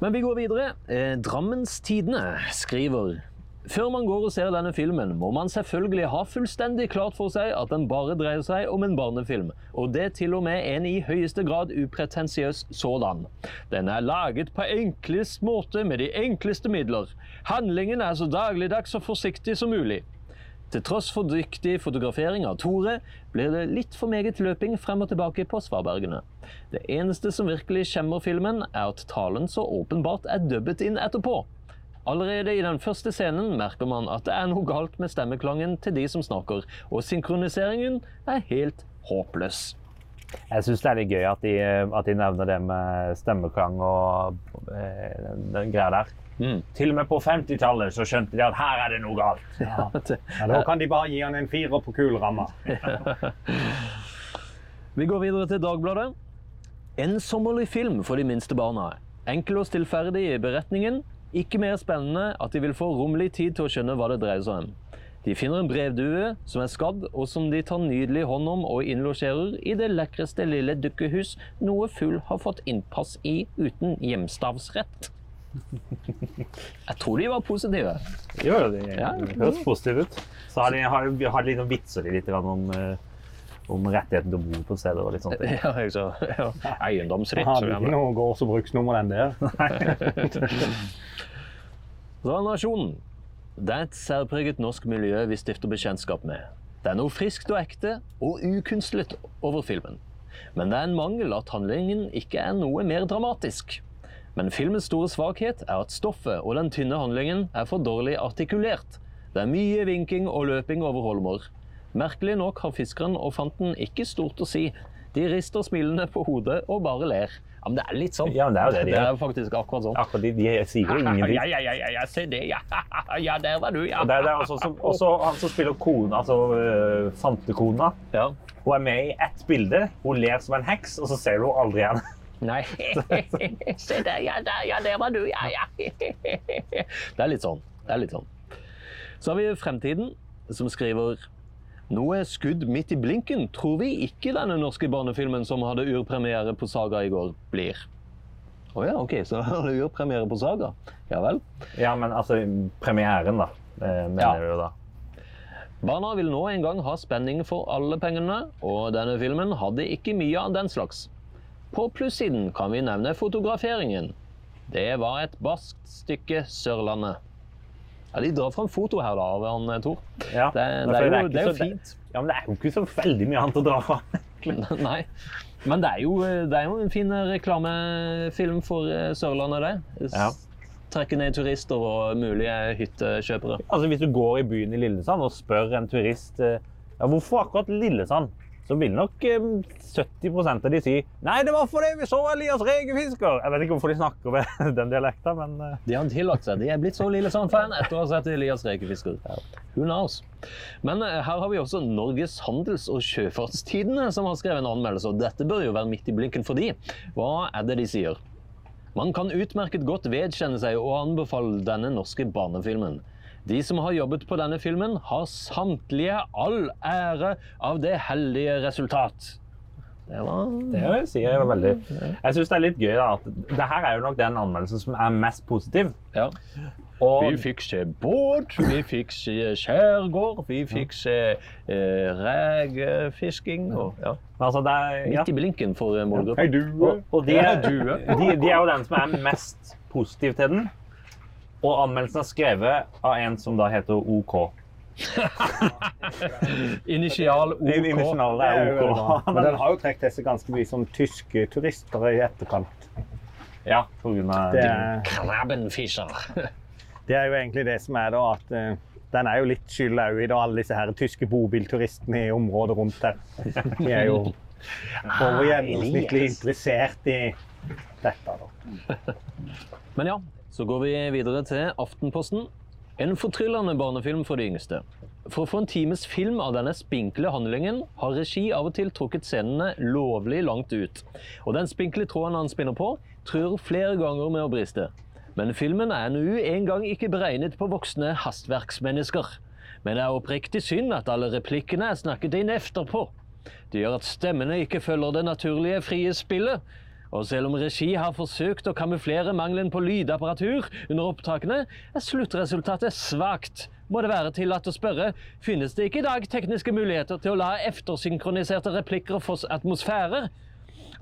Men vi går videre. Eh, Drammens Tidende skriver før man går og ser denne filmen, må man selvfølgelig ha fullstendig klart for seg at den bare dreier seg om en barnefilm, og det til og med en i høyeste grad upretensiøs sådan. Den er laget på enklest måte med de enkleste midler. Handlingen er så dagligdags og forsiktig som mulig. Til tross for dyktig fotografering av Tore, blir det litt for meget løping frem og tilbake på svabergene. Det eneste som virkelig skjemmer filmen, er at talen så åpenbart er dubbet inn etterpå. Allerede i den første scenen merker man at det er noe galt med stemmeklangen til de som snakker, og synkroniseringen er helt håpløs. Jeg syns det er litt gøy at de, at de nevner det med stemmeklang og eh, den, greia der. Til og med på 50-tallet så skjønte de at her er det noe galt. Ja, Da kan de bare gi han en firer på kul ramme. Vi går videre til Dagbladet. En sommerlig film for de minste barna. Enkel og stillferdig i beretningen. Ikke mer spennende at de vil få rommelig tid til å skjønne hva det dreier seg om. De finner en brevdue som er skadd, og som de tar nydelig hånd om og innlosjerer i det lekreste lille dukkehus noe fugl har fått innpass i uten hjemstavsrett. Jeg tror de var positive. Jo, Ja. høres positivt ut. Så har de, har, har de liksom vitser litt om, eh, om rettigheten til å bo på stedet og litt sånt. Ja, jeg så, ja. Eiendomsrett. Hadde ikke noe gårds- og bruksnummer, den der. Så Nasjonen. Det er et særpreget norsk miljø vi stifter bekjentskap med. Det er noe friskt og ekte og ukunstlet over filmen. Men det er en mangel at handlingen ikke er noe mer dramatisk. Men filmens store svakhet er at stoffet og den tynne handlingen er for dårlig artikulert. Det er mye vinking og løping over holmer. Merkelig nok har fiskeren og fanten ikke stort å si. De rister smilende på hodet og bare ler. Ja, men det er litt sånn. Ja, men det er jo det de Det er faktisk akkurat sånn. Akkurat de, de sier jo ingenting. Ja, ja, ja, ja, ja, se det, ja. Ja, der var du, ja. Og det, er- det er også, som, også han som spiller kona, altså øh, fantekona. Ja. Hun er med i ett bilde. Hun ler som en heks, og så ser du henne aldri igjen. Nei. Se der, ja, der, ja, der var du, ja, ja. Det er litt sånn. Det er litt sånn. Så har vi Fremtiden, som skriver noe skudd midt i blinken tror vi ikke denne norske barnefilmen som hadde urpremiere på Saga i går, blir. Å ja, OK, så hadde urpremiere på Saga. Ja vel. Ja, men altså premieren, da. eh, mener Ja. du da. Barna vil nå en gang ha spenning for alle pengene, og denne filmen hadde ikke mye av den slags. På plussiden kan vi nevne fotograferingen. Det var et barskt stykke Sørlandet. Ja, De drar fram foto her da, av han eh, Tor. Ja, Det, det, er jo, ikke det er jo fint. Ja, men det er jo ikke så veldig mye annet å dra fra. Nei. Men det er, jo, det er jo en fin reklamefilm for eh, Sørlandet, det. Ja. trekke ned turister og mulige hyttekjøpere? Altså, Hvis du går i byen i Lillesand og spør en turist eh, ja, hvorfor akkurat Lillesand, så vil nok eh, 70% av de si nei, det var fordi vi så Elias Regefisker. Jeg vet ikke hvorfor de snakker med den dialekten, men eh, De har tillagt seg. De er blitt så Lillesand-fan etter å ha sett Elias Regefisker. Who knows? Men eh, her har vi også Norges handels- og sjøfartstidene som har skrevet en anmeldelse, og dette bør jo være midt i blinken for de. Hva er det de sier? Man kan utmerket godt vedkjenne seg og anbefale denne norske barnefilmen. De som har jobbet på denne filmen, har samtlige all ære av det heldige resultat. Det var det sier jeg si er veldig Jeg syns det er litt gøy da, at det her er jo nok den anmeldelsen som er mest positiv. Ja. Og Vi fikk se båt, vi fikk se skjærgård, vi fikk se eh, regefisking. Og, ja. altså, det er ja. Midt i blinken for eh, målgruppa. Og, og de, er, de, de er jo den som er mest positiv til den. Og anmeldelsen er skrevet av en som da heter OK. Initial OK. Initial er OK. Men den har jo trukket til seg ganske mye sånn tyske turister i etterkant. Ja, er, Krabbenfischer. det er jo egentlig det som er da, at eh, den er jo litt skyld òg i da, alle disse her tyske bobilturistene i området rundt her. De er jo over gjennomsnittlig interessert i dette. da. Men ja, så går vi videre til Aftenposten. En fortryllende barnefilm for de yngste. For å få en times film av denne spinkle handlingen har regi av og til trukket scenene lovlig langt ut. Og den spinkle tråden han spinner på, trør flere ganger med å briste. Men filmen er nå engang ikke beregnet på voksne hastverksmennesker. Men det er oppriktig synd at alle replikkene er snakket inn efterpå. Det gjør at stemmene ikke følger det naturlige frie spillet. Og selv om regi har forsøkt å kamuflere mangelen på lydapparatur under opptakene, er sluttresultatet svakt. Må det være tillatt å spørre, finnes det ikke i dag tekniske muligheter til å la eftersynkroniserte replikker få atmosfærer?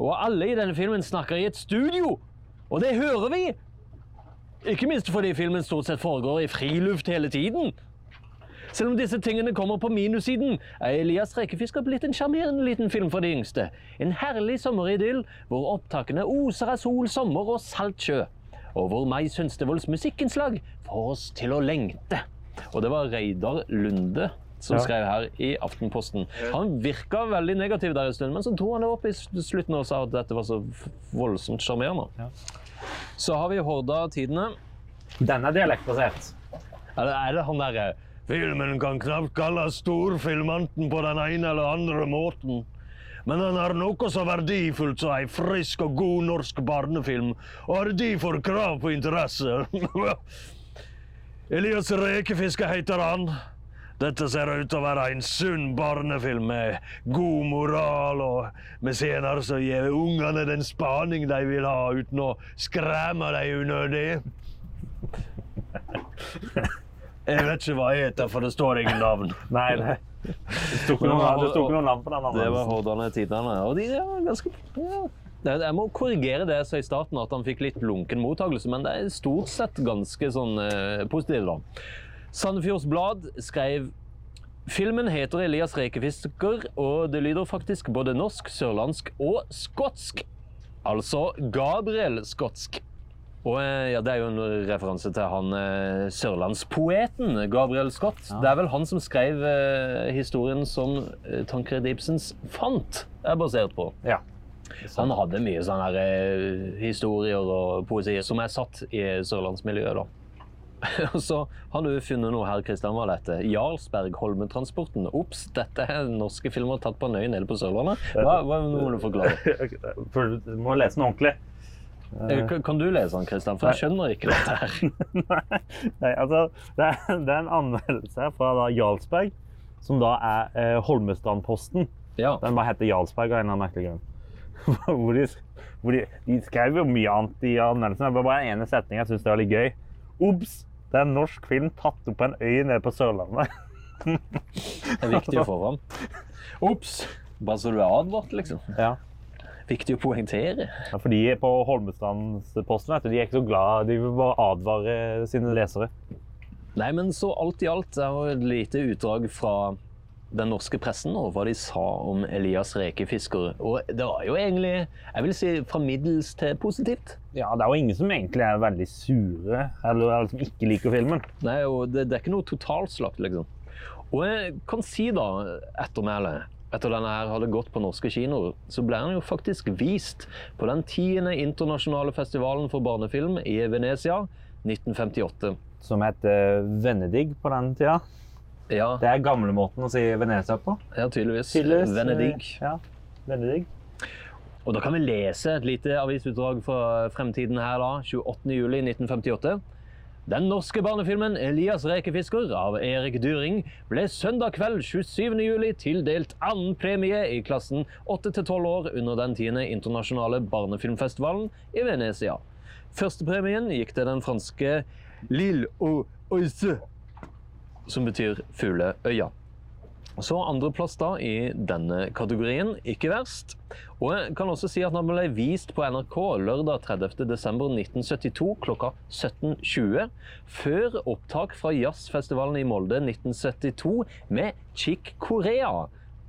Og alle i denne filmen snakker i et studio, og det hører vi! Ikke minst fordi filmen stort sett foregår i friluft hele tiden. Selv om disse tingene kommer på minussiden, er Elias Rekefisker blitt en sjarmerende liten film for de yngste. En herlig sommeridyll hvor opptakene oser av sol, sommer og salt sjø. Og hvor Mai Sønstevolds musikkinnslag får oss til å lengte. Og det var Reidar Lunde som Ja. skrev her i Aftenposten. Han virka veldig negativ der en stund, men så dro han det opp i slutten og sa at dette var så voldsomt sjarmerende. Så har vi Horda Tidene. Den er dialektbasert. Eller er det han derre Filmen kan knapt kalles storfilmanten på den ene eller andre måten. Men den har noe så verdifullt som ei frisk og god norsk barnefilm, og har derfor krav på interesse. Elias Rekefiske heter han. Dette ser ut til å være en sunn barnefilm med god moral og med scener som gir ungene den spaning de vil ha, uten å skremme dem unødig. Jeg vet ikke hva jeg heter, for det står ingen navn. Nei, det det sto ikke noen, det sto ikke noen navn på den Det var. Hordane Tidane. Og de er ganske ja. Jeg må korrigere det jeg sa i starten, at han fikk litt lunken mottakelse, men det er stort sett ganske sånn eh, positivt, da. Sandefjords Blad skrev Filmen heter Elias Rekefisker, og det lyder faktisk både norsk, sørlandsk og skotsk. Altså Gabriel skotsk. Og eh, ja, Det er jo en referanse til han eh, sørlandspoeten Gabriel Scott. Det er vel han som skrev eh, historien som eh, Tancred Ibsens 'Fant' er basert på. Ja. Han hadde mye sånne her, historier og poesier som er satt i sørlandsmiljøet. da. Og så har du funnet noe her, Kristian. Hva er dette? Jarlsberg Holmetransporten. Ops, dette er norske filmer tatt på en øy nede på Sørlandet. Hva, hva må du forklare? For Du må lese den ordentlig. Eh, Kan kan du lese den, Kristian? For jeg skjønner ikke dette her. Nei, altså, det, er, det er en anmeldelse fra da Jarlsberg, som da er eh, Holmestrandposten. Ja. Den bare heter Jarlsberg av en eller annen merkelig grunn. hvor de, hvor de, de skrev jo mye annet i anmeldelsen. Det var bare en ene setning jeg syntes det var litt gøy. Obs! Det er en norsk film tatt opp på en øy nede på Sørlandet. Det er viktig å få fram. Ops! Bare så du er advart, liksom. Ja. Viktig å poengtere. Ja, For de på Holmestrandsposten vet du, de er ikke så glad. De vil bare advare sine lesere. Nei, men så alt i alt er jo et lite utdrag fra den norske pressen og hva de sa om Elias rekefisker. Og det var jo egentlig, jeg vil si, fra middels til positivt. Ja, det er jo ingen som egentlig er veldig sure, eller, eller som ikke liker filmen. Nei, og det, det er ikke noe totalslakt, liksom. Og jeg kan si da, ettermælet, etter denne her hadde gått på norske kinoer, så ble den jo faktisk vist på den tiende internasjonale festivalen for barnefilm i Venezia 1958. Som het Venedig på den tida. Ja, Det er gamlemåten å si Venezia på. ja tydeligvis. Tydeligvis, Venedig. eh, Ja, Venedig. Og da kan vi lese et lite avisutdrag fra fremtiden her da, 28. juli 1958. Den norske barnefilmen 'Elias rekefisker' av Erik Dyring ble søndag kveld 27. juli tildelt annen premie i klassen 8-12 år under den 10. internasjonale barnefilmfestivalen i Venezia. Førstepremien gikk til den franske Lille au Oise, som betyr Fugleøya. Så andreplass da i denne kategorien, ikke verst. Og jeg kan også si at den ble vist på NRK lørdag 30.12.1972 klokka 17.20, før opptak fra jazzfestivalen i Molde 1972 med Chick Corea,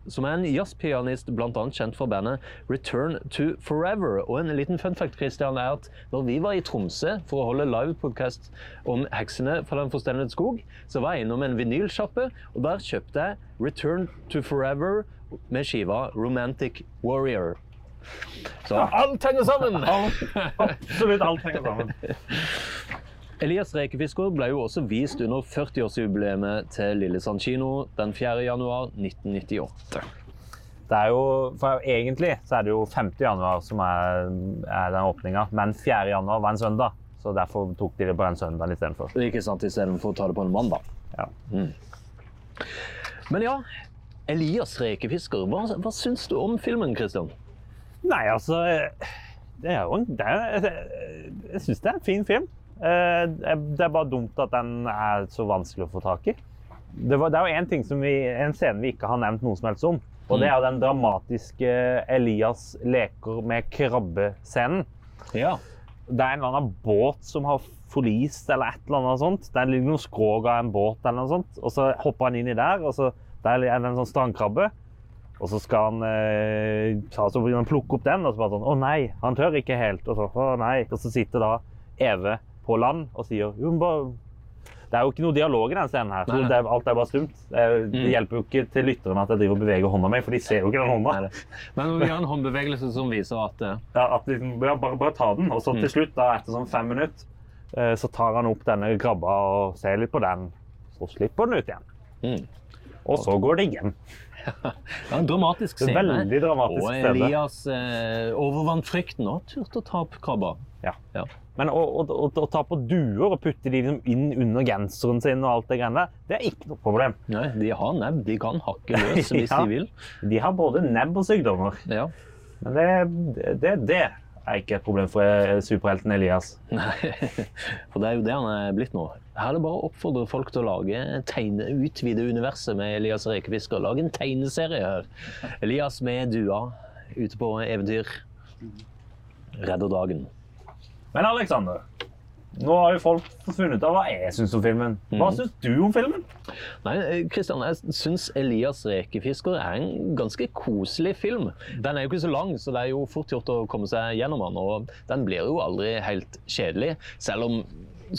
som er en jazzpianist bl.a. kjent for bandet Return to Forever. Og en liten fun fact Christian, er at når vi var i Tromsø for å holde livepodkast om heksene fra Den forstendede skog, så var jeg innom en vinylsjappe, og der kjøpte jeg Return to Forever med skiva Romantic Warrior. Så alt henger sammen! Absolutt alt henger sammen. Elias rekefisker ble jo også vist under 40-årsjubileet til Lillesand kino den 4. januar 1998. Det er jo, for Egentlig så er det jo 5. januar som er, er den åpninga, men 4. januar var en søndag. Så derfor tok de det på den søndagen istedenfor. Ikke sant, istedenfor å ta det på en mandag. Ja. Men ja, Elias rekefisker, hva, hva syns du om filmen, Christian? Nei, altså Det er jo en Jeg syns det er en fin film. Eh, Det er bare dumt at den er så vanskelig å få tak i. Det, var, det er jo en, ting som vi, en scene vi ikke har nevnt noe som helst om. Og det er jo den dramatiske Elias leker med krabbe-scenen. Ja. Det er en eller annen båt som har forlist, eller et eller annet sånt. Det ligger noen skrog av en båt, eller noe sånt. Og så hopper han inn i der, og så der er det en sånn strandkrabbe. Og så skal han eh, så han plukke opp den, og så bare sånn Å nei, han tør ikke helt. Og så, å nei. Og så sitter da Eve på land og sier jo, Det er jo ikke noe dialog i den scenen her. Nei, nei. Det er, alt er bare stumt. Det, er- det hjelper jo ikke til lytterne at jeg driver og beveger hånda mi, for de ser jo ikke den hånda. Men vi har en håndbevegelse som viser at uh... Ja, at liksom, ja, bare, bare ta den, og så til slutt, da, etter sånn fem minutter, eh, så tar han opp denne krabba og ser litt på den. Så slipper den ut igjen. mm. Og så går det hjem. ja, en dramatisk er scene. veldig dramatisk og. Elias eh, overvant frykten og turte å ta opp krabba. Ja. Ja. Men å, å, å, å ta på duer og putte de liksom inn under genseren sin, og alt det greiene der, det er ikke noe problem. Nei, de har nebb, de kan hakke løs hvis Ja. de vil. De har både nebb og sykdommer. Ja. Men det, det, det er ikke et problem for eh, superhelten Elias. Nei, for det er jo det han er blitt nå. Her er det bare å oppfordre folk til å lage tegne, utvide universet med Elias Rekefisker. Lage en tegneserie her. Elias med dua ute på eventyr. Redder dagen. Men Alexander, nå har jo folk funnet ut av hva jeg syns om filmen. Hva mm. syns du om filmen? Nei, Kristian, jeg syns Elias Rekefisker er en ganske koselig film. Den er jo ikke så lang, så det er jo fort gjort å komme seg gjennom den. Og den blir jo aldri helt kjedelig, selv om,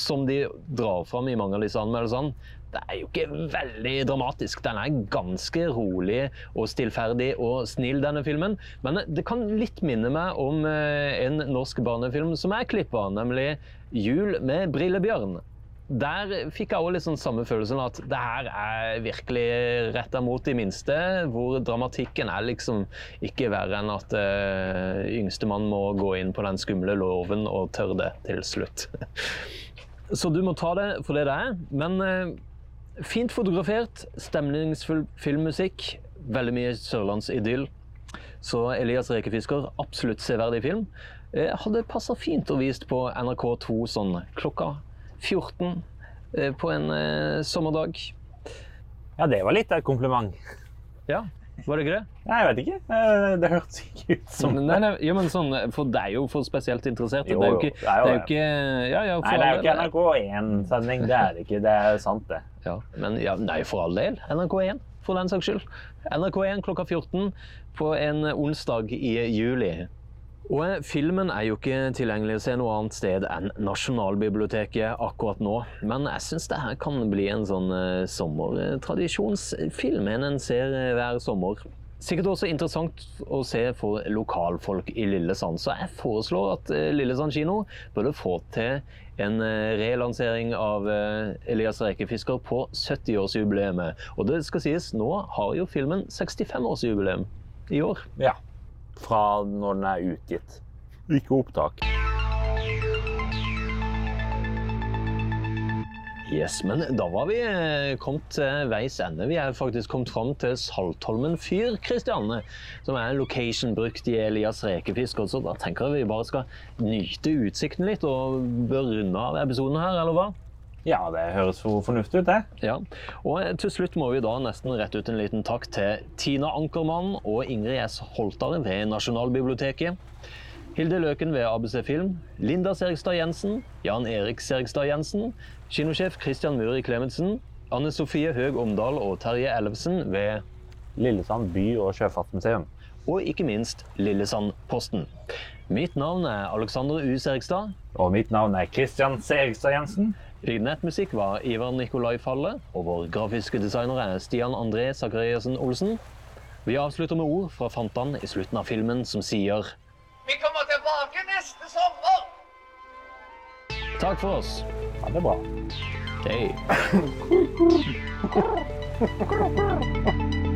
som de drar fram i mange av disse anmeldelsene, det er jo ikke veldig dramatisk. Den er ganske rolig og stillferdig og snill, denne filmen. Men det kan litt minne meg om eh, en norsk barnefilm som jeg klippa, nemlig 'Jul med brillebjørn'. Der fikk jeg også litt sånn samme følelsen at det her er virkelig retta mot de minste, hvor dramatikken er liksom ikke verre enn at uh, yngstemann må gå inn på den skumle låven og tør det til slutt. Så du må ta det for det det er. Men eh, fint fotografert, stemningsfull filmmusikk, veldig mye sørlandsidyll. Så Elias Rekefisker, absolutt severdig film. Eh, hadde passa fint å vist på NRK2 sånn klokka 14 eh, på en eh, sommerdag. Ja, det var litt av et kompliment. Ja, var det ikke det? Nei, jeg vet ikke. Eh, Det hørtes ikke ut som Nei, nei, ja, men sånn, for det er jo for spesielt interesserte. Jo, det er jo jo, ikke, det er jo det er ikke ja, ja, Nei, det er jo ikke. NRK1-sending. Det er det ikke. Det er sant, det. Ja, men ja, nei, for all del. NRK1. for den saks skyld. NRK1 klokka 14 på en onsdag i juli. Og filmen er jo ikke tilgjengelig å se noe annet sted enn Nasjonalbiblioteket akkurat nå. Men jeg syns det her kan bli en sånn eh, sommertradisjonsfilm, en en ser eh, hver sommer. Sikkert også interessant å se for lokalfolk i Lillesand, så jeg foreslår at eh, Lillesand kino burde få til en relansering av Elias Rekefisker på 70-årsjubileet. Og det skal sies, nå har jo filmen 65-årsjubileum i år. Ja. Fra når den er utgitt. Ikke opptak. Yes, men da var vi eh, kommet til veis ende. Vi er faktisk kommet fram til Saltholmen fyr, Kristianne. Som er en location brukt i Elias rekefisk. Så da tenker jeg vi bare skal nyte utsikten litt og runde av episoden her, eller hva? Ja, det høres for fornuftig ut, det. Ja, og til slutt må vi da nesten rette ut en liten takk til Tina Ankermann og Ingrid S. Holtare ved Nasjonalbiblioteket. Hilde Løken ved ABC Film, Linda Serigstad Jensen, Jan Erik Serigstad Jensen, kinosjef Christian Muri Klemetsen, Anne Sofie Høeg Omdal og Terje Ellefsen ved Lillesand by- og sjøfartsmuseum. Og ikke minst Lillesandposten. Mitt navn er Alexander U. Serigstad. Og mitt navn er Christian Serigstad Jensen. Vignettmusikk var Ivar Nikolai Falle, og vår grafiske designer er Stian André Sakariassen Olsen. Vi avslutter med ord fra Fantan i slutten av filmen som sier Vi kommer tilbake neste sommer! Takk for oss. Ha det bra. Hei.